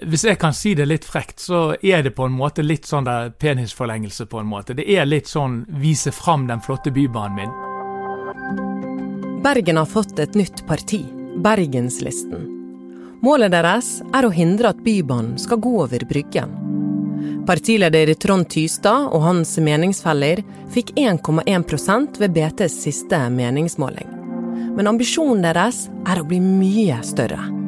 Hvis jeg kan si det litt frekt, så er det på en måte litt sånn der penisforlengelse, på en måte. Det er litt sånn vise fram den flotte bybanen min. Bergen har fått et nytt parti, Bergenslisten. Målet deres er å hindre at Bybanen skal gå over Bryggen. Partileder Trond Tystad og hans meningsfeller fikk 1,1% ved BTs siste meningsmåling. Men ambisjonen deres er å bli mye større.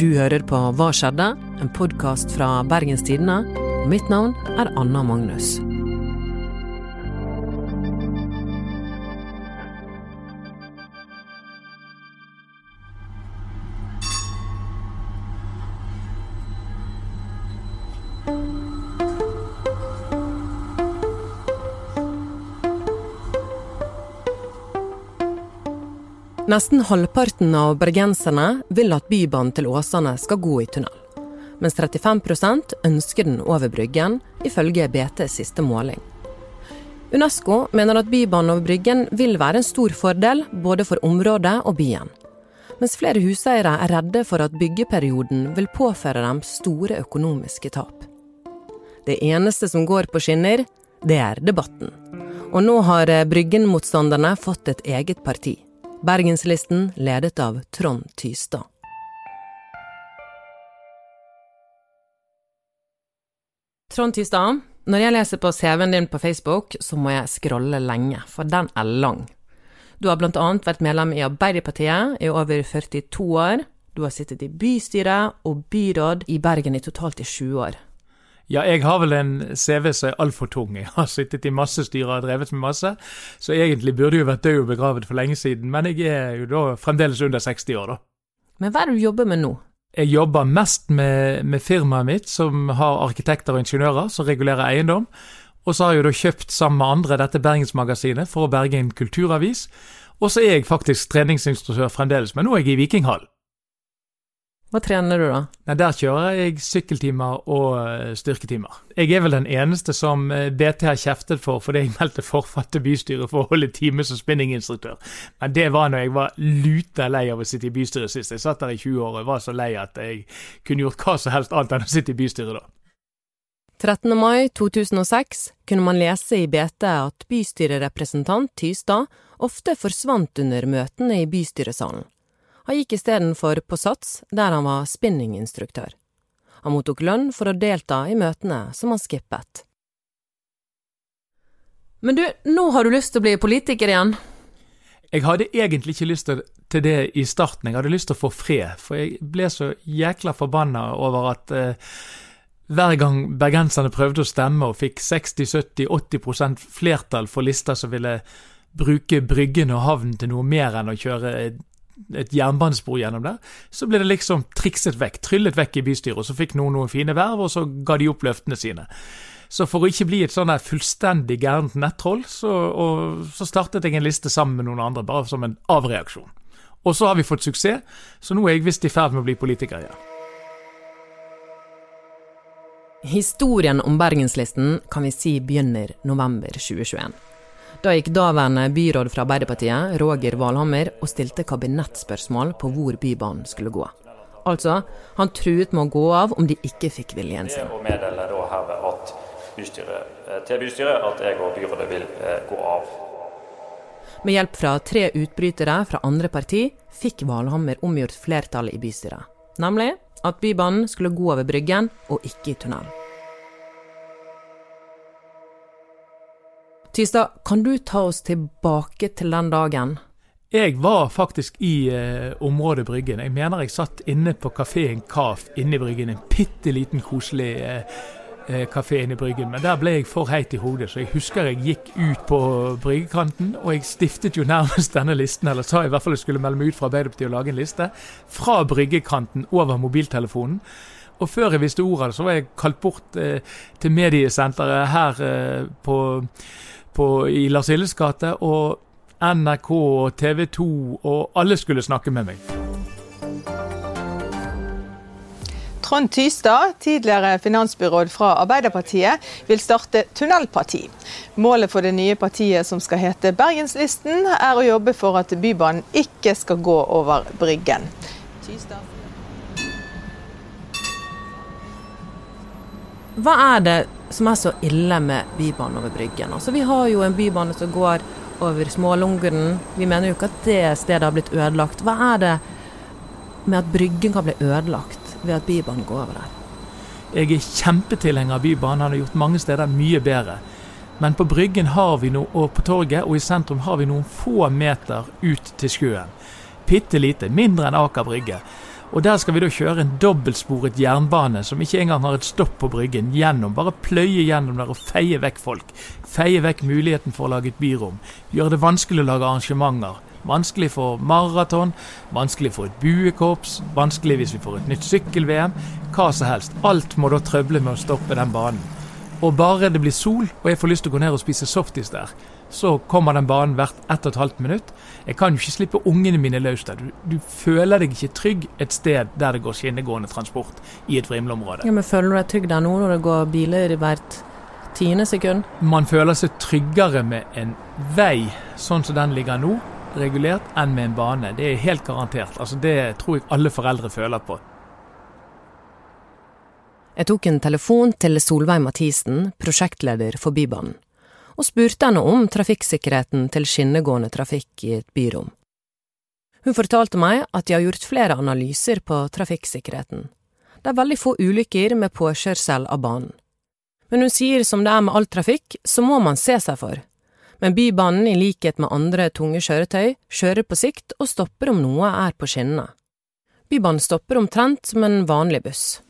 Du hører på Hva skjedde? En podkast fra Bergens Tidende. Mitt navn er Anna Magnus. Nesten halvparten av bergenserne vil at Bybanen til Åsane skal gå i tunnel. Mens 35% ønsker den over Bryggen, ifølge BTs siste måling. Unesco mener at Bybanen over Bryggen vil være en stor fordel både for området og byen. Mens flere huseiere er redde for at byggeperioden vil påføre dem store økonomiske tap. Det eneste som går på skinner, det er debatten. Og nå har Bryggen-motstanderne fått et eget parti. Bergenslisten ledet av Trond Tystad. Trond Tystad, når jeg leser på CV-en din på Facebook, så må jeg scrolle lenge, for den er lang. Du har blant annet vært medlem i Arbeiderpartiet i over 42 år. Du har sittet i bystyret og byråd i Bergen i totalt i 20 år. Ja, jeg har vel en CV som er altfor tung. Jeg har sittet i masse styrer og drevet med masse, så egentlig burde jeg jo vært død og begravet for lenge siden, men jeg er jo da fremdeles under 60 år, da. Men hva er det du jobber med nå? Jeg jobber mest med, med firmaet mitt, som har arkitekter og ingeniører som regulerer eiendom. Og så har jeg jo da kjøpt sammen med andre dette Bergensmagasinet for å berge en kulturavis. Og så er jeg faktisk treningsinstruktør fremdeles, men nå er jeg i Vikinghall. Hva trener du, da? Nei, Der kjører jeg sykkeltimer og eh, styrketimer. Jeg er vel den eneste som eh, BT har kjeftet for fordi jeg meldte forfall til bystyret for å holde time som spinninginstruktør. Men det var når jeg var luta lei av å sitte i bystyret sist. Jeg satt der i 20 år og var så lei at jeg kunne gjort hva som helst annet enn å sitte i bystyret da. 13. mai 2006 kunne man lese i BT at bystyrerepresentant Tystad ofte forsvant under møtene i bystyresalen. Han gikk istedenfor på Sats, der han var spinninginstruktør. Han mottok lønn for å delta i møtene som han skippet. Men du, nå har du lyst til å bli politiker igjen? Jeg hadde egentlig ikke lyst til det i starten, jeg hadde lyst til å få fred. For jeg ble så jækla forbanna over at eh, hver gang bergenserne prøvde å stemme og fikk 60-70-80% flertall for lister som ville bruke Bryggen og havnen til noe mer enn å kjøre et jernbanespor gjennom der, så ble det liksom trikset vekk, tryllet vekk i bystyret. og Så fikk noen noen fine verv, og så ga de opp løftene sine. Så for å ikke bli et sånn fullstendig gærent nettroll, så, og, så startet jeg en liste sammen med noen andre, bare som en avreaksjon. Og så har vi fått suksess, så nå er jeg visst i ferd med å bli politiker igjen. Historien om Bergenslisten kan vi si begynner november 2021. Da gikk daværende byråd fra Arbeiderpartiet, Roger Valhammer, og stilte kabinettspørsmål på hvor Bybanen skulle gå. Altså, han truet med å gå av om de ikke fikk viljen sin. Jeg meddeler da herved at bystyret, eh, til bystyret at jeg og byrådet vil eh, gå av. Med hjelp fra tre utbrytere fra andre parti fikk Valhammer omgjort flertallet i bystyret. Nemlig at Bybanen skulle gå over Bryggen og ikke i tunnel. Tystad, kan du ta oss tilbake til den dagen? Jeg var faktisk i eh, området Bryggen. Jeg mener jeg satt inne på kafeen Kaf inne i Bryggen. En bitte liten, koselig eh, eh, kafé inne i Bryggen. Men der ble jeg for heit i hodet, så jeg husker jeg gikk ut på bryggekanten. Og jeg stiftet jo nærmest denne listen, eller sa i hvert fall jeg skulle melde meg ut fra Arbeiderpartiet og lage en liste. Fra bryggekanten over mobiltelefonen. Og før jeg visste ordet, så var jeg kalt bort eh, til mediesenteret her eh, på på, i Lars Hilles gate, og NRK og TV 2 og alle skulle snakke med meg. Trond Tystad, tidligere finansbyråd fra Arbeiderpartiet, vil starte tunnelparti. Målet for det nye partiet som skal hete Bergenslisten, er å jobbe for at Bybanen ikke skal gå over Bryggen. Hva er det som er så ille med Bybanen over Bryggen? Altså, vi har jo en bybane som går over Smålungeren. Vi mener jo ikke at det stedet har blitt ødelagt. Hva er det med at Bryggen kan bli ødelagt ved at Bybanen går over der? Jeg er kjempetilhenger av Bybanen. Han har gjort mange steder mye bedre. Men på Bryggen har vi noe, og på torget og i sentrum har vi noen få meter ut til sjøen. Bitte lite, mindre enn Aker Brygge. Og Der skal vi da kjøre en dobbeltsporet jernbane som ikke engang har et stopp på Bryggen. Gjennom, Bare pløye gjennom der og feie vekk folk. Feie vekk muligheten for å lage et byrom. Gjøre det vanskelig å lage arrangementer. Vanskelig for maraton, vanskelig for et buekorps, vanskelig hvis vi får et nytt sykkel-VM. Hva som helst. Alt må da trøble med å stoppe den banen. Og bare det blir sol, og jeg får lyst til å gå ned og spise softis der, så kommer den banen hvert ett og et halvt minutt. Jeg kan jo ikke slippe ungene mine løs der. Du, du, føler deg ikke trygg et sted der det går skinnegående transport i et vrimleområde. Ja, men føler du deg trygg der nå når det går biler hvert tiende sekund? Man føler seg tryggere med en vei sånn som den ligger nå, regulert, enn med en bane. Det er helt garantert. Altså, det tror jeg alle foreldre føler på. Jeg tok en telefon til Solveig Mathisen, prosjektleder for Bybanen, og spurte henne om trafikksikkerheten til skinnegående trafikk i et byrom. Hun fortalte meg at de har gjort flere analyser på trafikksikkerheten. Det er veldig få ulykker med påkjørsel av banen. Men hun sier som det er med all trafikk, så må man se seg for. Men Bybanen, i likhet med andre tunge kjøretøy, kjører på sikt og stopper om noe er på skinnene. Bybanen stopper omtrent som en vanlig buss.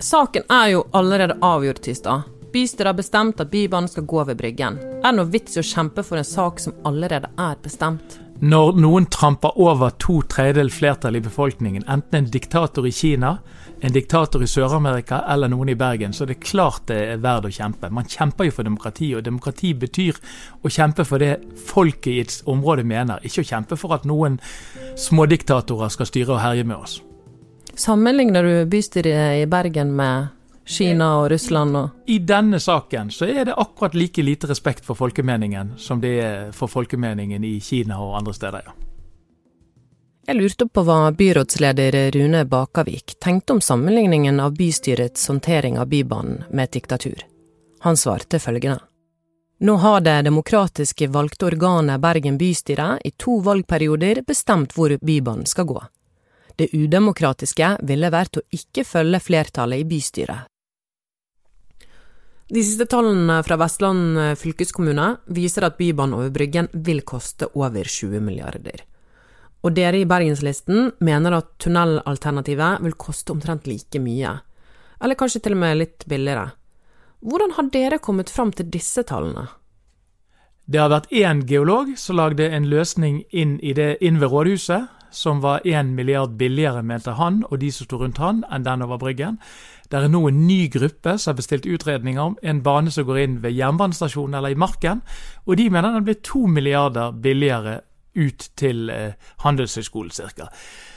Saken er jo allerede avgjort, Tystad. Bystyret har bestemt at Bybanen skal gå ved Bryggen. Er det noe vits i å kjempe for en sak som allerede er bestemt? Når noen tramper over to tredjedel flertall i befolkningen, enten en diktator i Kina, en diktator i Sør-Amerika eller noen i Bergen, så er det klart det er verdt å kjempe. Man kjemper jo for demokrati, og demokrati betyr å kjempe for det folket i et område mener, ikke å kjempe for at noen smådiktatorer skal styre og herje med oss. Sammenligner du bystyret i Bergen med Kina og Russland og I denne saken så er det akkurat like lite respekt for folkemeningen som det er for folkemeningen i Kina og andre steder, ja. Jeg lurte på hva byrådsleder Rune Bakavik tenkte om sammenligningen av bystyrets håndtering av Bybanen med et diktatur. Han svarte følgende. Nå har det demokratiske valgte organet Bergen bystyre i to valgperioder bestemt hvor Bybanen skal gå. Det udemokratiske ville vært å ikke følge flertallet i bystyret. De siste tallene fra Vestland fylkeskommune viser at Bybanen over Bryggen vil koste over 20 milliarder. Og dere i Bergenslisten mener at tunnelalternativet vil koste omtrent like mye, eller kanskje til og med litt billigere. Hvordan har dere kommet fram til disse tallene? Det har vært én geolog som lagde en løsning inn, det, inn ved rådhuset, som var én milliard billigere, mente han og de som sto rundt han, enn den over Bryggen. Det er nå en ny gruppe som har bestilt utredninger om en bane som går inn ved jernbanestasjonen eller i Marken, og de mener den blir to milliarder billigere ut til eh, Handelshøyskolen ca.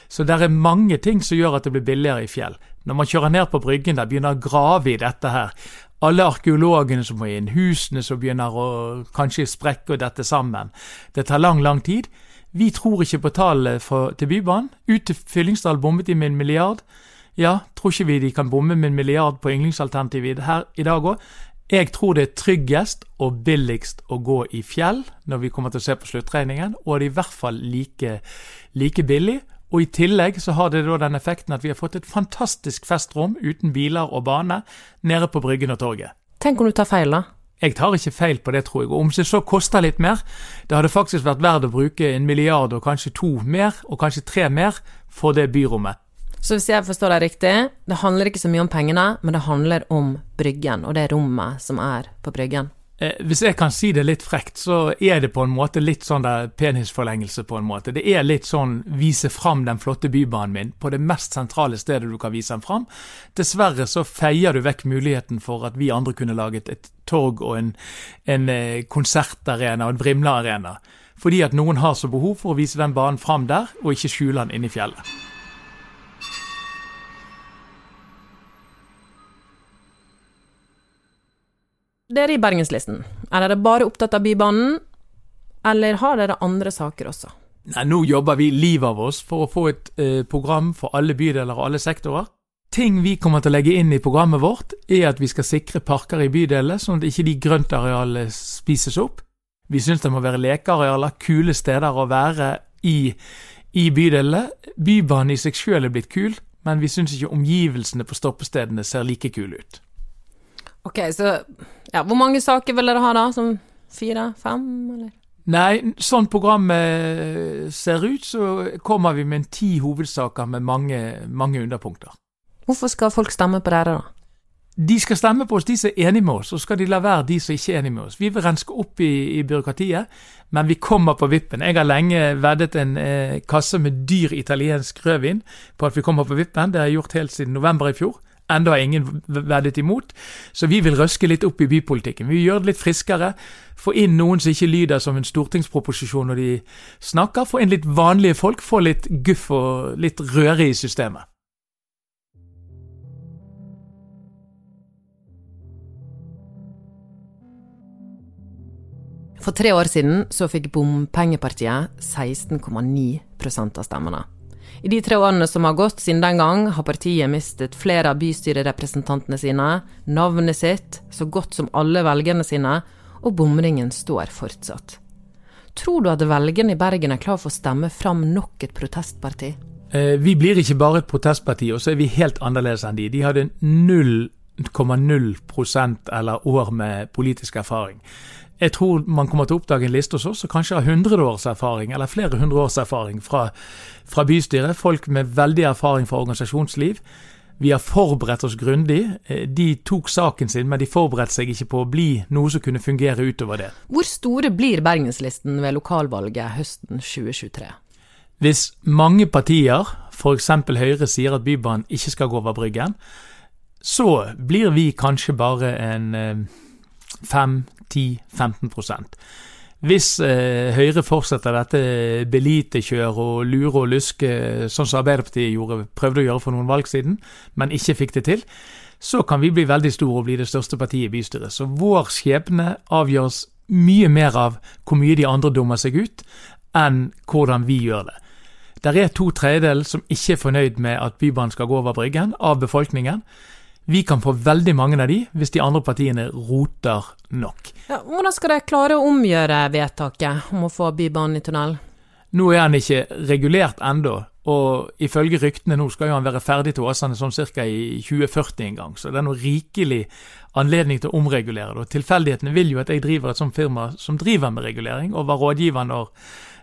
Så det er mange ting som gjør at det blir billigere i fjell. Når man kjører ned på Bryggen der, begynner å grave i dette her. Alle arkeologene som må inn, husene som begynner å kanskje sprekke og dette sammen. Det tar lang, lang tid. Vi tror ikke på tallet til Bybanen. Ut til Fyllingsdal bommet de med en milliard. Ja, tror ikke vi de kan bomme med en milliard på yndlingsalternativet her i dag òg. Jeg tror det er tryggest og billigst å gå i fjell når vi kommer til å se på sluttregningen, og det er i hvert fall like, like billig. Og i tillegg så har det da den effekten at vi har fått et fantastisk festrom uten biler og bane nede på Bryggen og torget. Tenk om du tar feil, da? Jeg tar ikke feil på det, tror jeg. Og om det så koster litt mer, det hadde faktisk vært verdt å bruke en milliard og kanskje to mer, og kanskje tre mer, for det byrommet. Så hvis jeg forstår deg riktig, det handler ikke så mye om pengene, men det handler om Bryggen og det rommet som er på Bryggen? Eh, hvis jeg kan si det litt frekt, så er det på en måte litt sånn der penisforlengelse, på en måte. Det er litt sånn vise fram den flotte bybanen min på det mest sentrale stedet du kan vise den fram. Dessverre så feier du vekk muligheten for at vi andre kunne laget et torg og en, en eh, konsertarena og en Vrimla-arena. Fordi at noen har så behov for å vise den banen fram der, og ikke skjule den inne i fjellet. Dere i Bergenslisten, er dere bare opptatt av Bybanen, eller har dere andre saker også? Nei, Nå jobber vi livet av oss for å få et eh, program for alle bydeler og alle sektorer. Ting vi kommer til å legge inn i programmet vårt, er at vi skal sikre parker i bydelene, sånn at ikke de grøntarealene spises opp. Vi syns det må være lekearealer, kule steder å være i, i bydelene. Bybanen i seg sjøl er blitt kul, men vi syns ikke omgivelsene på stoppestedene ser like kule ut. Ok, så ja, Hvor mange saker vil dere ha da? Som fire? Fem? eller? Nei, sånn programmet ser ut, så kommer vi med en ti hovedsaker med mange, mange underpunkter. Hvorfor skal folk stemme på dere, da? De skal stemme på oss, de som er enige med oss, og skal de la være de som ikke er enige med oss. Vi vil renske opp i, i byråkratiet, men vi kommer på vippen. Jeg har lenge veddet en eh, kasse med dyr italiensk rødvin på at vi kommer på vippen. Det har jeg gjort helt siden november i fjor. Enda har ingen veddet imot. Så vi vil røske litt opp i bypolitikken. Vi vil gjøre det litt friskere. Få inn noen som ikke lyder som en stortingsproposisjon når de snakker. Få inn litt vanlige folk. Få litt guff og litt røre i systemet. For tre år siden så fikk Bompengepartiet 16,9% av stemmene. I de tre årene som har gått siden den gang, har partiet mistet flere av bystyrerepresentantene sine, navnet sitt, så godt som alle velgerne sine, og bomringen står fortsatt. Tror du at velgerne i Bergen er klar for å stemme fram nok et protestparti? Eh, vi blir ikke bare et protestparti, og så er vi helt annerledes enn de. De hadde 0,0% eller år med politisk erfaring. Jeg tror man kommer til å oppdage en liste hos oss som kanskje har 100 års erfaring, eller flere hundre års erfaring fra, fra bystyret. Folk med veldig erfaring fra organisasjonsliv. Vi har forberedt oss grundig. Eh, de tok saken sin, men de forberedte seg ikke på å bli noe som kunne fungere utover det. Hvor store blir Bergenslisten ved lokalvalget høsten 2023? Hvis mange partier, f.eks. Høyre, sier at Bybanen ikke skal gå over Bryggen, så blir vi kanskje bare en 5-10-15% hvis eh, Høyre fortsetter dette belitekjøret og lure og luske, sånn som Arbeiderpartiet gjorde, prøvde å gjøre for noen valg siden, men ikke fikk det til, så kan vi bli veldig store og bli det største partiet i bystyret. Så vår skjebne avgjøres mye mer av hvor mye de andre dummer seg ut, enn hvordan vi gjør det. Der er to tredjedeler som ikke er fornøyd med at Bybanen skal gå over Bryggen, av befolkningen. Vi kan få veldig mange av de hvis de andre partiene roter nok. Ja, hvordan skal dere klare å omgjøre vedtaket om å få Bybanen i tunnel? Nå er han ikke regulert ennå, og ifølge ryktene nå skal jo han være ferdig til Åsane sånn ca. i 2040 en gang, så det er noe rikelig anledning til å omregulere det. Og tilfeldighetene vil jo at jeg driver et sånt firma som driver med regulering, og var rådgiver når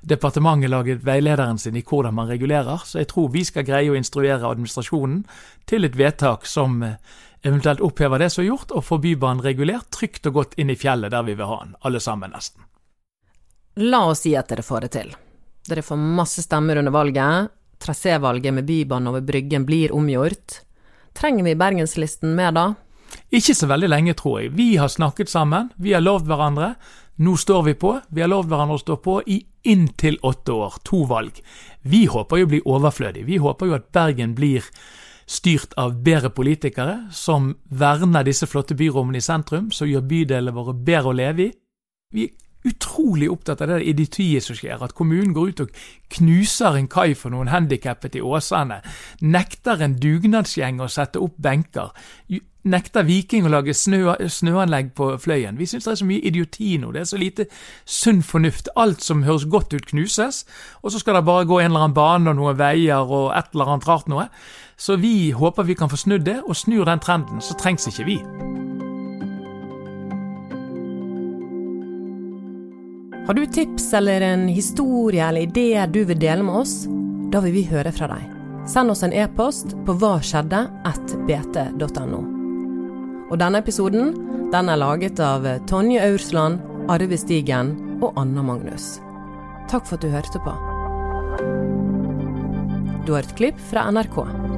departementet laget veilederen sin i hvordan man regulerer, så jeg tror vi skal greie å instruere administrasjonen til et vedtak som eh, eventuelt opphever det som er gjort, og får Bybanen regulert trygt og godt inn i fjellet der vi vil ha den, alle sammen nesten. La oss si at dere får det til. Dere får masse stemmer under valget, trasévalget med Bybanen over Bryggen blir omgjort. Trenger vi Bergenslisten mer da? Ikke så veldig lenge, tror jeg. Vi har snakket sammen, vi har lovd hverandre. Nå står vi på. Vi har lovd hverandre å stå på i inntil åtte år. To valg. Vi håper jo å bli overflødig. Vi håper jo at Bergen blir styrt av bedre politikere, som verner disse flotte byrommene i sentrum, som gjør bydelene våre bedre å leve i. Vi er utrolig opptatt av det idiotiet som skjer, at kommunen går ut og knuser en kai for noen handikappede i Åsane, nekter en dugnadsgjeng å sette opp benker, nekter Viking å lage snø, snøanlegg på Fløyen. Vi syns det er så mye idioti nå. Det er så lite sunn fornuft. Alt som høres godt ut, knuses. Og så skal det bare gå en eller annen bane og noen veier og et eller annet rart noe. Så vi håper vi kan få snudd det, og snur den trenden, så trengs ikke vi. Har du tips eller en historie eller idé du vil dele med oss? Da vil vi høre fra deg. Send oss en e-post på hvaskjedde.bt.no. Og denne episoden den er laget av Tonje Aursland, Arve Stigen og Anna Magnus. Takk for at du hørte på. Du har et klipp fra NRK.